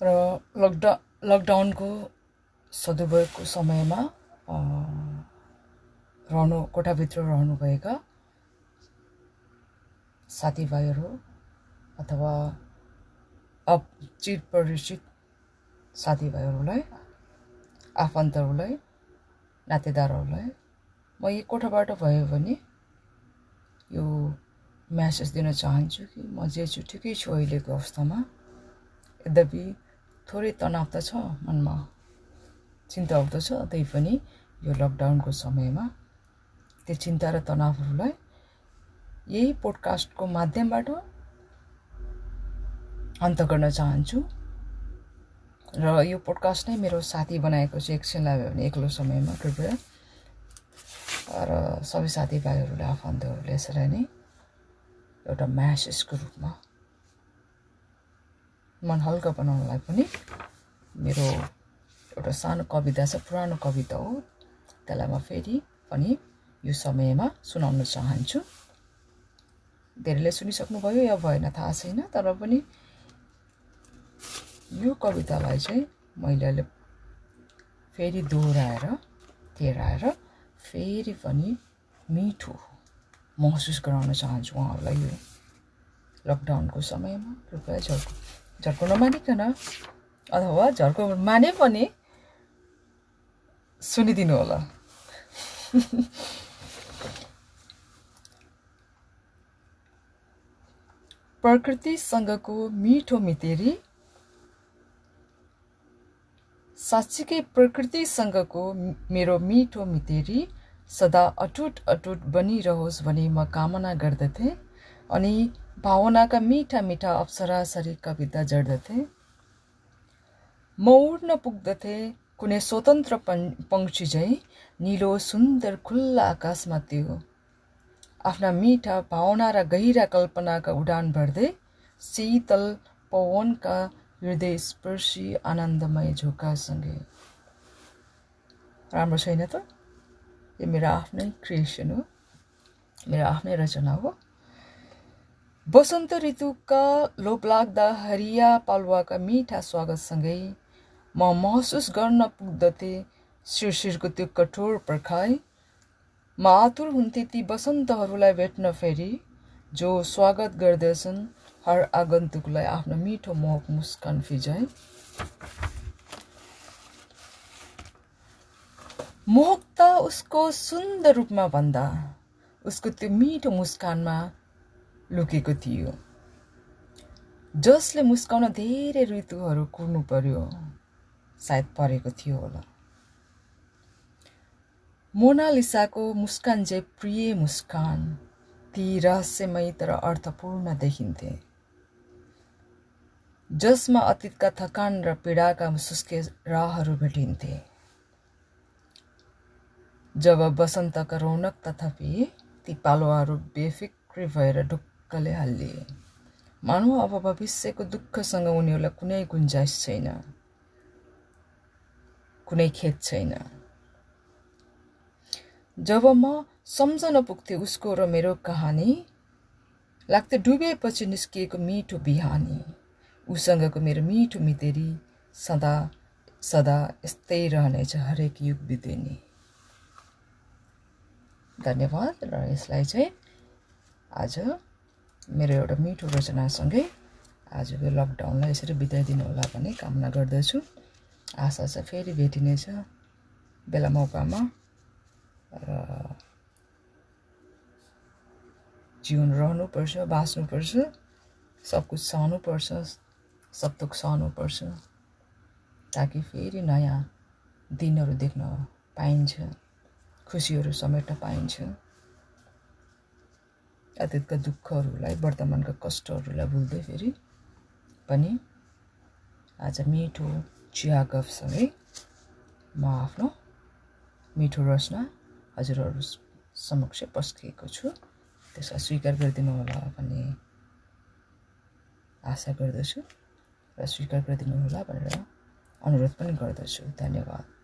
र लकडा लकडाउनको सदुपयोगको समयमा रहनु कोठाभित्र रहनुभएका साथीभाइहरू अथवा अप चिर परिचित साथीभाइहरूलाई आफन्तहरूलाई नातेदारहरूलाई म यही कोठाबाट भयो भने यो म्यासेज दिन चाहन्छु कि म जे छु ठिकै छु अहिलेको अवस्थामा। यद्यपि थोरै तनाव त छ मनमा चिन्ता आउँदछ त्यही पनि यो लकडाउनको समयमा। त्यो चिन्ता र तनावहरूलाई यही पोडकास्टको माध्यमबाट अन्त गर्न चाहन्छु। र यो पोडकास्ट नै मेरो साथी बनाएको चाहिँ एकछिन लाग्यो भने एक्लो समयमा कृपया। र सबै साथीभाइहरूले आफन्तहरूले यसरी नै एउटा म्यासेजको रूपमा मन हल्का बनाउनलाई पनि मेरो एउटा सानो कविता छ पुरानो कविता हो। त्यसलाई म फेरि पनि यो समयमा सुनाउन चाहन्छु। धेरैले सुनिसक्नुभयो या भएन थाहा छैन तर पनि यो कवितालाई चाहिँ मैले अहिले फेरि दोहोऱ्याएर तेह्राएर फेरि पनि मिठो महसुस गराउन चाहन्छु उहाँहरूलाई यो लकडाउनको समयमा। कृपया झर्को झर्को नमानिकन अथवा झर्को माने पनि सुनिदिनु होला। प्रकृतिसँगको मिठो मितेरी साँच्चीकै प्रकृतिसँगको मेरो मिठो मितेरी सदा अटुट अटुट बनिरहोस् भनी म कामना गर्दथेँ अनि भावनाका मिठा मिठा अप्सरासरी कविता जड्दथे। म उड्न पुग्दथे कुनै स्वतन्त्र पङ्क्षी झैँ निलो सुन्दर खुल्ला आकाशमा त्यो आफ्ना मिठा भावना र गहिरा कल्पनाका उडान भर्दै शीतल पवनका हृदय स्पर्शी आनन्दमय झोकासँगै राम्रो छैन त? यो मेरो आफ्नै क्रिएसन हो। मेरो आफ्नै रचना हो। वसन्त ऋतुका लोभलाग्दा हरिया पालुवाका मिठा स्वागतसँगै म महसुस गर्न पुग्दथे शिरशिरको त्यो कठोर पर्खाइ म आतुर हुन्थे ती वसन्तहरूलाई भेट्न फेरि जो स्वागत गर्दछन् हर आगन्तुकलाई आफ्नो मिठो मोहक मुस्कान फिजाए मोहकता उसको सुन्दर रूपमा भन्दा उसको त्यो मिठो मुस्कानमा लुकेको थियो। जसले मुस्काउन धेरै ऋतुहरू कुर्नु पर्यो सायद परेको थियो होला। मोनालिसाको मुस्कान चाहिँ प्रिय मुस्कान ती रहस्यमय तर अर्थपूर्ण देखिन्थे। जसमा अतीतका थकान र पीडाका सुस्के राहहरू भेटिन्थे। जब वसन्तका रौनक तथापि ती पालुवाहरू बेफिक्री भएर ढुक्कले हालिए मानव अब भविष्यको दुःखसँग उनीहरूलाई कुनै गुन्जाइस छैन। कुनै खेत छैन। जब म सम्झन पुग्थेँ उसको र मेरो कहानी लाग्थ्यो डुबेपछि निस्किएको मिठो बिहानी। उसँगको मेरो मिठो मितेरी सदा सदा यस्तै रहनेछ हरेक युग बितेनी। धन्यवाद र यसलाई चाहिँ आज मेरो एउटा मिठो रचनासँगै आजको लकडाउनलाई यसरी बिताइदिनु होला भन्ने कामना गर्दछु। आशा छ फेरि भेटिनेछ बेला मौकामा। र जीवन रहनुपर्छ बाँच्नुपर्छ सब कुछ सहनुपर्छ सब थोक सहनुपर्छ ताकि फेरि नयाँ दिनहरू देख्न पाइन्छ खुसीहरू समेट्न पाइन्छ। अतीतका दुःखहरूलाई वर्तमानका कष्टहरूलाई भुल्दै फेरि पनि आज मिठो चिया गफसँगै म आफ्नो मिठो रचना हजुरहरू समक्ष पस्किएको छु। त्यसलाई स्वीकार गरिदिनु होला भन्ने आशा गर्दछु र स्वीकार गरिदिनु होला भनेर अनुरोध पनि गर्दछु। धन्यवाद।